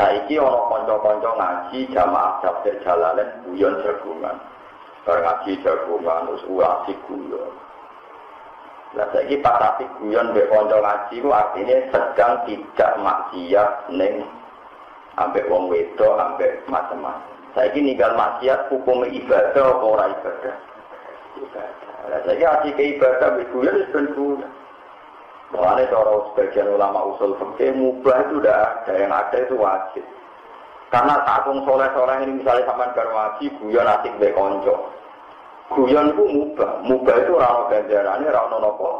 Saiki ana kanca-kanca ngaji jamaah tafsir jalalen guyon jagungan. Bareng ngaji jagungan terus asik guyon. Lah saiki pas asik guyon mbek kanca ngaji ku artinya sedang tidak maksiat ning ambek wong wedok ambek macam-macam. Saiki ninggal maksiat hukum ibadah apa ora ibadah? Ibadah. Lah saiki asik ibadah mbek guyon wis. Mengenai cara sebagian ulama usul fikih mubah itu udah ada, yang ada itu wajib. Karena takung soleh-soleh ini misalnya sama karo ngaji, guyon asik be konco. Guyon itu mubah, mubah itu rano ganjarannya, rano nopo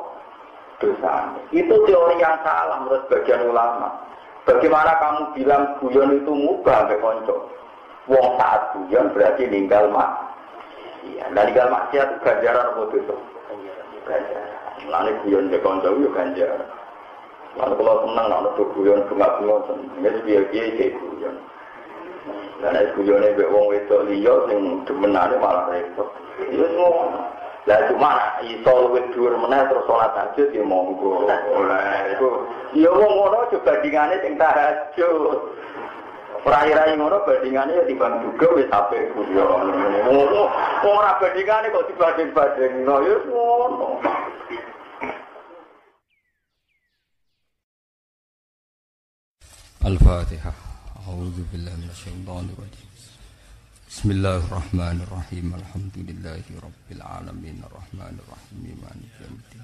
dosa. Itu teori yang salah menurut sebagian ulama. Bagaimana kamu bilang guyon itu mubah be konco? Wong saat guyon berarti ninggal mak. Iya, ninggal maksiat itu ganjaran apa dosa? Ganjaran. Mulane guyon de kanca yo ganjar. Lalu kalau senang nak ada guyon bunga-bunga ini biar-biar kayak guyon. Dan ada guyonnya be wong wedok liya sing demenane malah repot. Iya semua. Lah cuma iso luwih dhuwur meneh terus salat tahajud ya monggo. Lah itu ya wong ngono aja bandingane sing tahajud. Rai-rai ngono bandingane ya timbang juga wis apik guyon. Ngono ora bandingane kok dibanding-bandingno ya ngono. الفاتحة أعوذ بالله من الشيطان الرجيم بسم الله الرحمن الرحيم الحمد لله رب العالمين الرحمن الرحيم مالك يوم الدين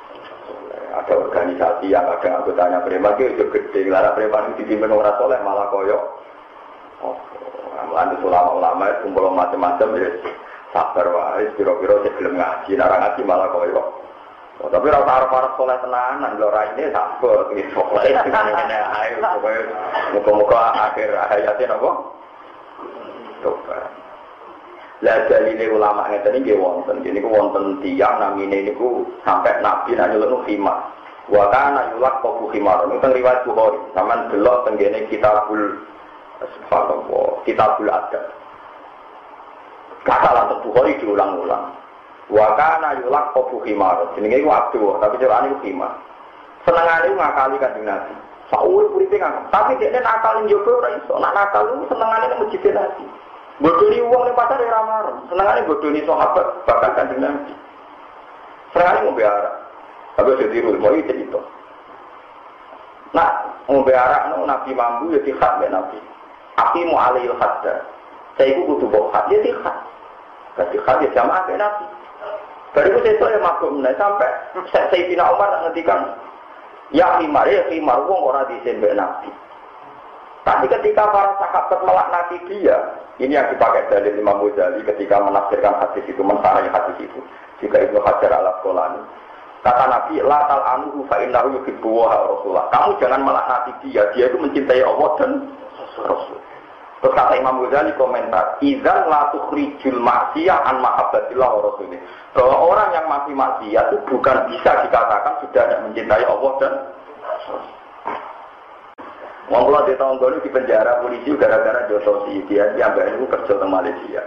Ada organisasi yang ada anggotanya preman itu gede. Lara preman itu dipimpin orang soleh malah koyo. Oh, Mulai ulama-ulama itu kumpul macam-macam ya sabar wae piro-piro sebelum ngaji, nara ngaji malah koyo. Oh, tapi rasa arah arah soleh tenanan, lo ini sabar, gitu. Ini ayo, muka-muka akhir hayatnya nopo. Coba. Lah dalile ulama ngeten iki wonten. Ini ku wonten tiyang namine niku sampai nabi nak nyeluk khimar. Wa kana yulak qabu khimar. Ini teng riwayat Bukhari. Saman delok tenggene kitabul subhanallah, kitabul adab. Kata lantas Bukhari diulang-ulang. Wa kana yulak qabu khimar. Jenenge ku abdu, tapi carane ku khimar. Senengane ngakali kanjeng Nabi. Saul uripe kan. Tapi dia nakal njogo ora iso. Nak nakal lu senengane masjid Nabi. Bodoni uang ning pasar ya ramar. Senengane bodoni sahabat bahkan kanjeng Nabi. Senengane mau biara. Tapi saya tiru, mau itu itu. Nah, mau biara, no, Nabi mampu ya tihat ya Nabi. Aku mau alih hadda. Saya itu butuh bawa had, ya tihat. Berarti had ya jamaah ya Nabi. Baru itu saya mabuk menaik sampai saya Sayyidina Umar ngendikan Ya khimar, ya khimar, wong orang disin Nabi. Tapi ketika para sahabat melaknati dia, ini yang dipakai dari Imam Ghazali ketika menafsirkan hadis itu, mensarai hadis itu. Jika Ibnu Hajar al Asqalani. Kata Nabi, la tal anhu fa innahu yuhibbu Rasulullah. Kamu jangan melaknati dia, dia itu mencintai Allah dan Rasul. Terus kata Imam Ghazali komentar, "Idzan la tukhrijul maksiyah an mahabbatillah rasulih." Bahwa orang yang masih maksiat itu bukan bisa dikatakan sudah mencintai Allah dan Rasul. Wong kula di tahun dulu di penjara polisi gara-gara jotosi dia yang gak itu kerja di Malaysia.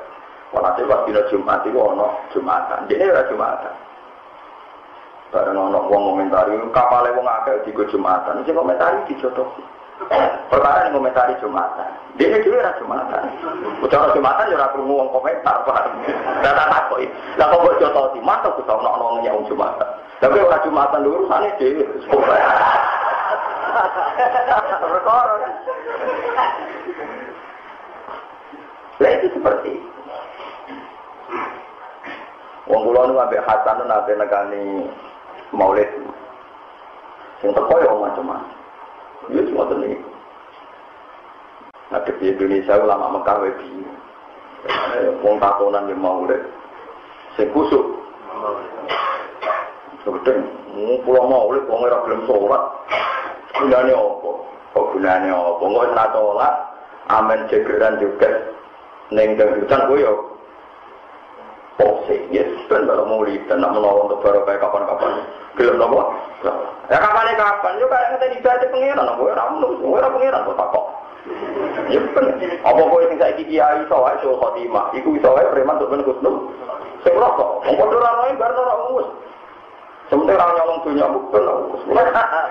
Walhasil pas dino Jumat itu ono Jumatan. Jadi ora Jumatan. Bareng ono wong komentari kapale wong akeh di Jumatan. Sing komentari jotosi. Perkara yang komentari Jumatan. Dia dulu ora Jumatan. Ucara Jumatan ya ora perlu wong komentar, paham. Data takoi. Lah kok jotosi, masa ku tau ono wong Jumatan. Tapi ora Jumatan dulu urusane dhewe. Lah itu seperti Wong kula nu ambek Hasan nu nate nekani Maulid. Sing teko ya macam-macam. Ya semua tenih. Nah, di Indonesia ulama Mekah wae. Wong tatonan yang Maulid. Sing kusuk. Sebetulnya, pulang Maulid, wong ora gelem sholat. Gunanya apa? Kok gunanya apa? Nggak usah sholat, amen jegeran juga. neng dangdutan gue yo pose ya ben kalau mau lihat dan menolong untuk baru kayak kapan-kapan. Belum nopo ya kapan kapan yo kayak ngeten ibadah pengiran nopo ora mung ora pengiran kok ya ben apa kowe sing saiki kiai iso wae so khotimah? Iku iso wae preman untuk ben kusnul sing rokok wong padha ora roe bar ora umus sementara orang nyolong dunia bukan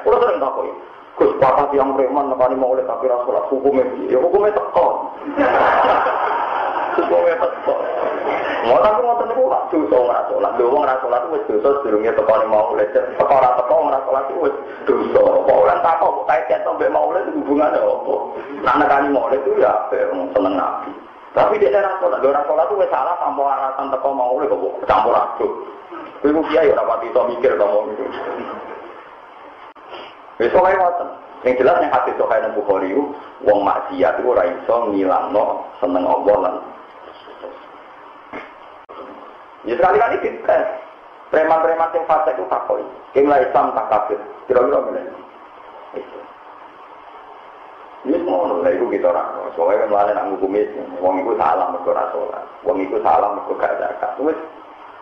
kulo sering takoi Gus papa tiang preman nekani mau oleh tapi rasulah hukumnya ya hukumnya teko. Hukumnya teko. Mau tapi ngotot niku lak dosa ora salat lho wong ora salat wis dosa sedurunge mau oleh. Teko ora teko ora salat wis dosa. Kok ora takok kok kait sampai mau oleh hubungannya apa? Nak nekani mau oleh itu ya seneng nabi. Tapi dia ora salat ora salat wis salah tanpa alasan teko mau oleh kok campur aduk. Iku kiai ora pati iso mikir kamu itu. Wis wae ngoten. Yang jelas yang hati sokai nang Bukhari wong maksiat itu ora iso ngilangno seneng Allah lan. Ya sekali-kali kita preman-preman yang fasik itu takoi. Kimlah Islam tak kafir. Kira-kira mana? Ini semua lah itu kita orang. Soalnya kan malah nak ngukumi, wong itu salah mereka rasulah. Wong itu salah mereka gak. Terus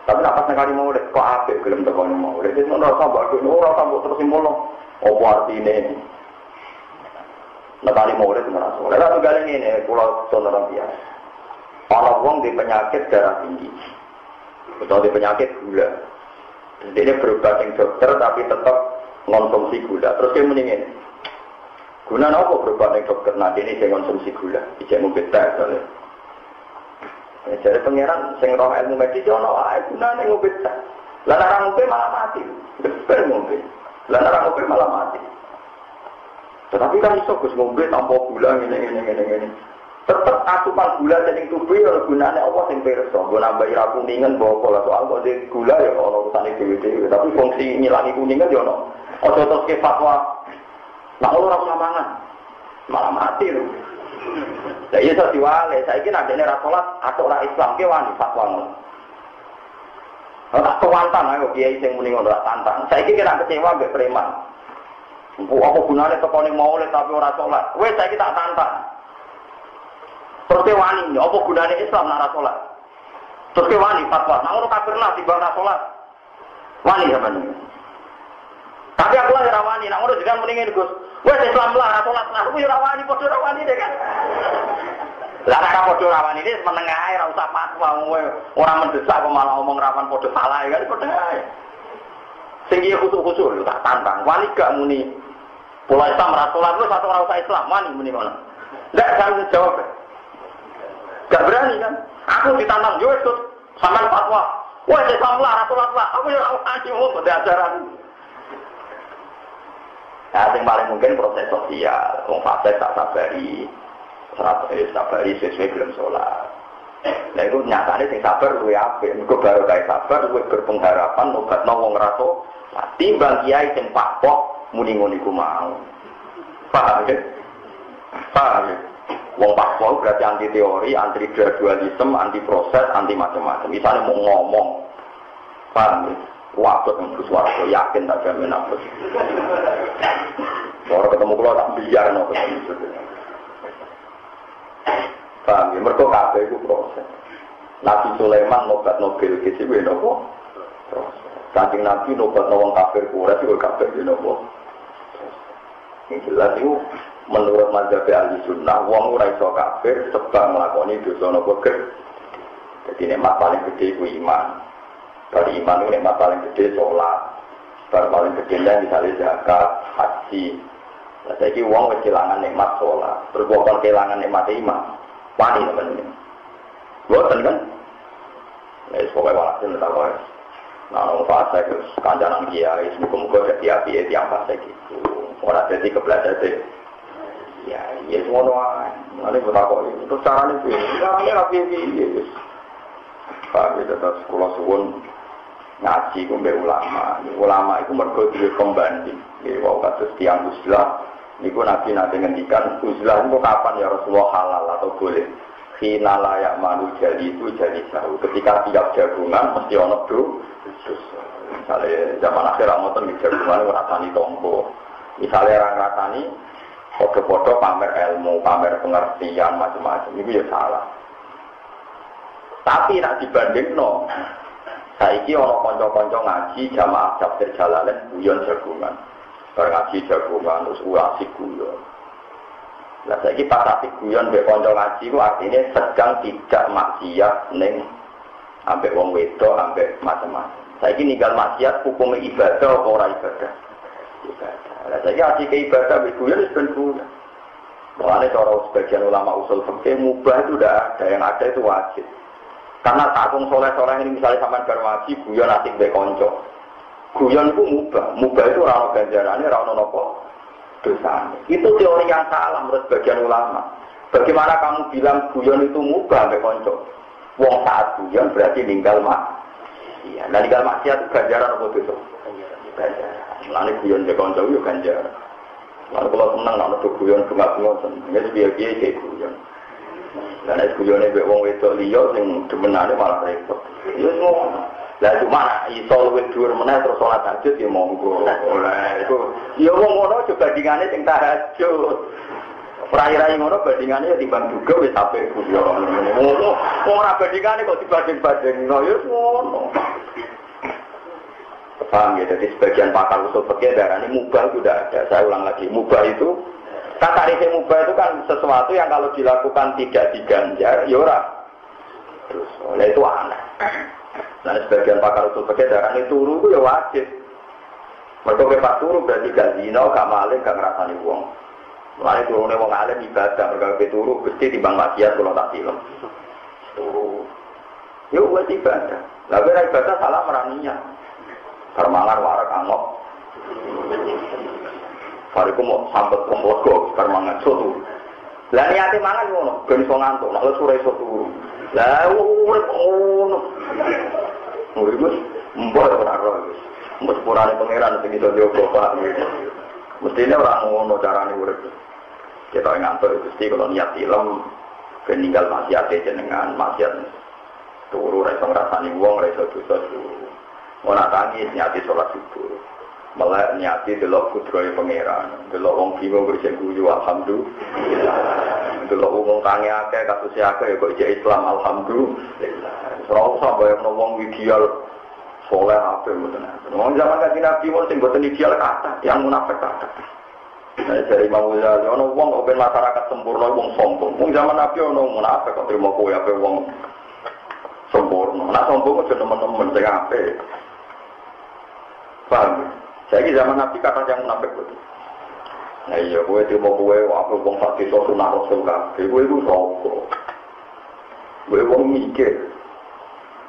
tapi apa sekali mau lihat kok apik belum tekan mau lihat itu nggak usah bagus nggak usah buat terus simpul apa artinya Nekali mau lihat nggak usah. Lalu kali ini pulau saudara biasa. Orang wong di penyakit darah tinggi atau di penyakit gula. Jadi ini berobat yang dokter tapi tetap konsumsi gula. Terus dia mendingin. Guna apa berobat yang dokter? Nah ini saya konsumsi gula. Ijek mau beta soalnya. Jadi pangeran sing roh ilmu medis yo ono wae gunane ngopi teh. Lah nek ngopi malah mati. Bener ngopi. Lah nek ngopi malah mati. Tetapi kan iso Gus ngombe tanpa gula ngene ngene ngene ngene. Tetep asupan gula sing tubuh yo gunane apa sing pirsa. Nggo nambahi ra kuningan bawa pola soal kok di gula ya ono urusane dhewe-dhewe. Tapi fungsi ngilangi kuningan yo ono. Ojo terus ke fatwa. Nah ora usah mangan. Malah mati lho. Lah iya iso diwale, saiki nek dene ra salat atau ora Islam ke wani fatwa ngono. Ora tantang ayo kiai sing muni ngono ora tantang. Saiki kira kecewa mbek preman. Bu apa gunane tekone maulid tapi ora salat. Wes saiki tak tantang. Terus ke wani, apa gunane Islam nek ora salat? Terus ke wani fatwa, nah ngono kafir lah tiba ora salat. Wani sampean. Tapi aku lah rawani, nak ngono jenengan mendingin Gus. Wes Islam lah, salat lah, aku rawani padha rawani deh kan. Lah nek padha rawani ini menengah ae usah fatwa ora mendesak kok malah ngomong rawan padha salah kan padha ae. Sing iki khusus-khusus tak tantang. Wani gak muni Pulau Islam salat lu satu ora usah Islam, wani muni ngono. Ndak kan jawab. Gak berani kan? Aku ditantang yo wis sampean fatwa. Wes Islam lah, salat lah. Aku yo ora wani mau ajaran. Nah, yang paling mungkin proses sosial, wong fase tak sabari, eh, sabari sesuai belum sholat. Nah itu nyatanya sing sabar luwe apik, mergo baru kayak sabar luwe berpengharapan obat wong raso, timbang kiai sing pakpok muni ngono iku mau. Paham ya? Paham ya? Wong pakpok berarti anti teori, anti gradualisme, anti proses, anti macam-macam. Misalnya mau ngomong, paham ya? Waktu yang bersuara, yakin tak jamin apa. Orang ketemu kalau tak biar no ketemu. Paham ya? Mereka kafe itu proses. Nabi Sulaiman nobat Nobel kisi gue nopo. Saking Nabi nobat nawang kafir kuret juga kafir gue nopo. Yang jelas itu menurut mazhab ahli sunnah, wong ora iso kafir sebab melakoni dosa nopo Jadi nikmat paling gede iman. Dari iman itu nikmat paling gede sholat. Baru paling gede misalnya zakat, haji. Nah, saya kira uang kehilangan nikmat sholat. Berbuat kehilangan nikmat iman. Wani teman-teman. Buatan kan? Nah, pokoknya walhasil boleh. Nah, orang fase terus kandangan kiai, semoga-moga jadi api ya tiang fase gitu. Orang jadi kebelajar deh. Ya, iya semua doang. Nanti kita kok itu caranya sih. Caranya rapi ini. Pak, kita terus sekolah suwun ngaji kumbe ulama. Ulama itu mergo duwe pembanding. Ya, wau kados tiang uzlah. Niku nabi nanti ngendikan uzlah itu kapan ya Rasulullah halal atau boleh. Hina layak manu jadi itu jadi jauh. Ketika tiap jagungan mesti ono do. Misalnya zaman akhir ngoten di jagungan ngrasani tombo. Misalnya orang ngrasani foto-foto pamer ilmu, pamer pengertian macam-macam. Itu ya salah. Tapi nak dibanding no, saiki ono konco-konco ngaji jamaah tafsir jalalain guyon jagungan. Bar ngaji jagungan terus asik guyon. Lah saiki pas asik guyon mbek konco ngaji ku artinya sedang tidak maksiat ning ambek wong wedok ambek macam-macam. Saiki ninggal maksiat hukum ibadah apa ora ibadah? Ibadah. Lah saiki asik ibadah mbek guyon wis ben guyon. Makanya cara sebagian ulama usul fikih mubah itu udah ada, yang ada itu wajib. Karena takung soleh-soleh ini misalnya sama garwaji, guyon asik be konco. Guyon itu mubah, mubah itu rano ganjarannya, rano nopo dosa. Itu teori yang salah menurut bagian ulama. Bagaimana kamu bilang guyon itu mubah be konco? Wong saat guyon berarti ninggal mak. Iya, nah ninggal maksiat itu ganjaran apa dosa? Ganjaran. Lalu guyon be konco itu ganjaran. Lalu kalau senang, nak guyon bunga-bunga, ini biar-biar kayak guyon. Dan es guyone mbek wong wedok liya sing demenane malah repot. Ya ngono. Lah cuma iso luwih dhuwur meneh terus salat tahajud ya monggo. Lah iku ya wong ngono aja bandingane sing tahajud. Rai-rai ngono bandingane ya timbang juga wis apik guyon. Ngono. Wong ora bandingane kok dibanding-bandingno ya ngono. Paham ya, jadi sebagian pakar usul fikih darah ini mubah sudah ada. Saya ulang lagi, mubah itu Kata tarif mubah itu kan sesuatu yang kalau dilakukan tidak diganjar, yora. Ya Terus oleh itu aneh. Nah sebagian pakar usul pakai darah itu turu ya wajib. Mereka kepak turu berarti gak zino, gak maling, gak ngerasani uang. Mulai turunnya wong alim ibadah, mereka ke turu, pasti timbang maksiat kalau tak film. Turu. Ya buat ibadah. Lalu ibadah salah meraninya. Permangan warak angok. Bariku mau sampai ke lego, mangan soto. Lah niate mangan ngono, ben iso ngantuk, nek sore iso turu. Lah urip ngono. Urip wis mbok ora ora wis. Mbok sepurane pangeran sing iso jogo Pak. Mestine ora ngono carane urip. Kita ngantuk Gusti kalau niat ilmu ben ninggal maksiat jenengan maksiat turu ra iso ngrasani wong ra iso dosa turu. Ora tangis nyati sholat subuh melek niati delok kudroy pangeran delok wong bingung bersih guyu alhamdulillah delok wong tangi akeh kasus akeh ya kok ijek Islam alhamdulillah ora usah bayang wong ideal soleh apa mboten wong zaman kanjeng Nabi wong sing mboten ideal kata yang munafik kata Nah, dari Imam Ghazali, ono wong kok masyarakat sempurna, wong sombong. Wong zaman Nabi ono munafik kok terima kowe apa wong sempurna. Nah sombong aja teman-teman sing apik. Paham? Saya zaman Nabi kata yang munafik itu. Nah iya, gue itu mau gue, aku wong fakir so sunah rasul kafe, gue itu sopo. Gue wong mikir.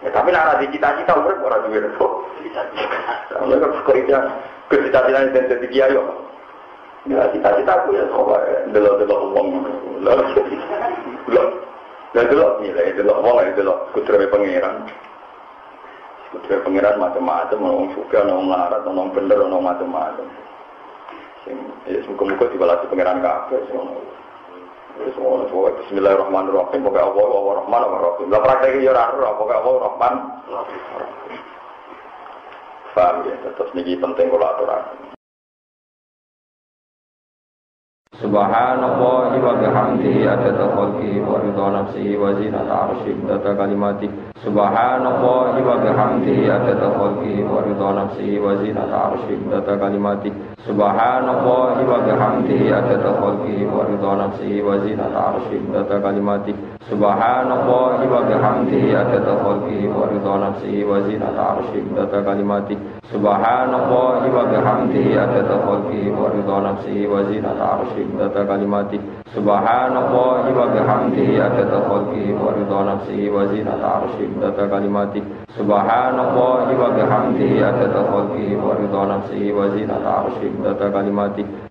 Ya, tapi nak ada cita-cita, orang juga itu. Kalau kan kerja, cita-cita dan jadi kiai Ya cita-cita ya sopo, delok-delok uang. Delok, delok nilai, delok uang, delok. Kudu pengiran macam-macam, orang suka, orang melarat, orang bener, orang macam-macam. Ya semoga-moga dibalasi pengiran kafe. Semua semua Bismillahirrahmanirrahim. Pokoknya Allah, Allah Rahman, Allah Rahim. Lah prakteknya ya rara, pokoknya Allah Rahman. Paham ya, terus ini penting kalau aturan. Subhanallah wa bihamdihi adada khalqihi wa ridha nafsihi wa zinata arshih data kalimati. Subhanallah wa bihamdihi adada khalqihi wa ridha nafsihi wa zinata arshih data kalimati. Subhanallah wa bihamdihi adada khalqihi wa ridha nafsihi wa zinata arshih data kalimati Subhanallah wa bihamdihi adada khalqihi wa ridha nafsihi wa zinata arshih data kalimati. Subhanallah wa bihamdihi adada khalqihi wa ridha nafsihi wa zinata arshih data kalimati. Subhanallah wa bihamdihi adada khalqihi wa ridha nafsihi wa zinata arshih data kalimati. Subhanallah wa bihamdihi adada khalqihi wa ridha nafsihi wa zinata arshih data kalimati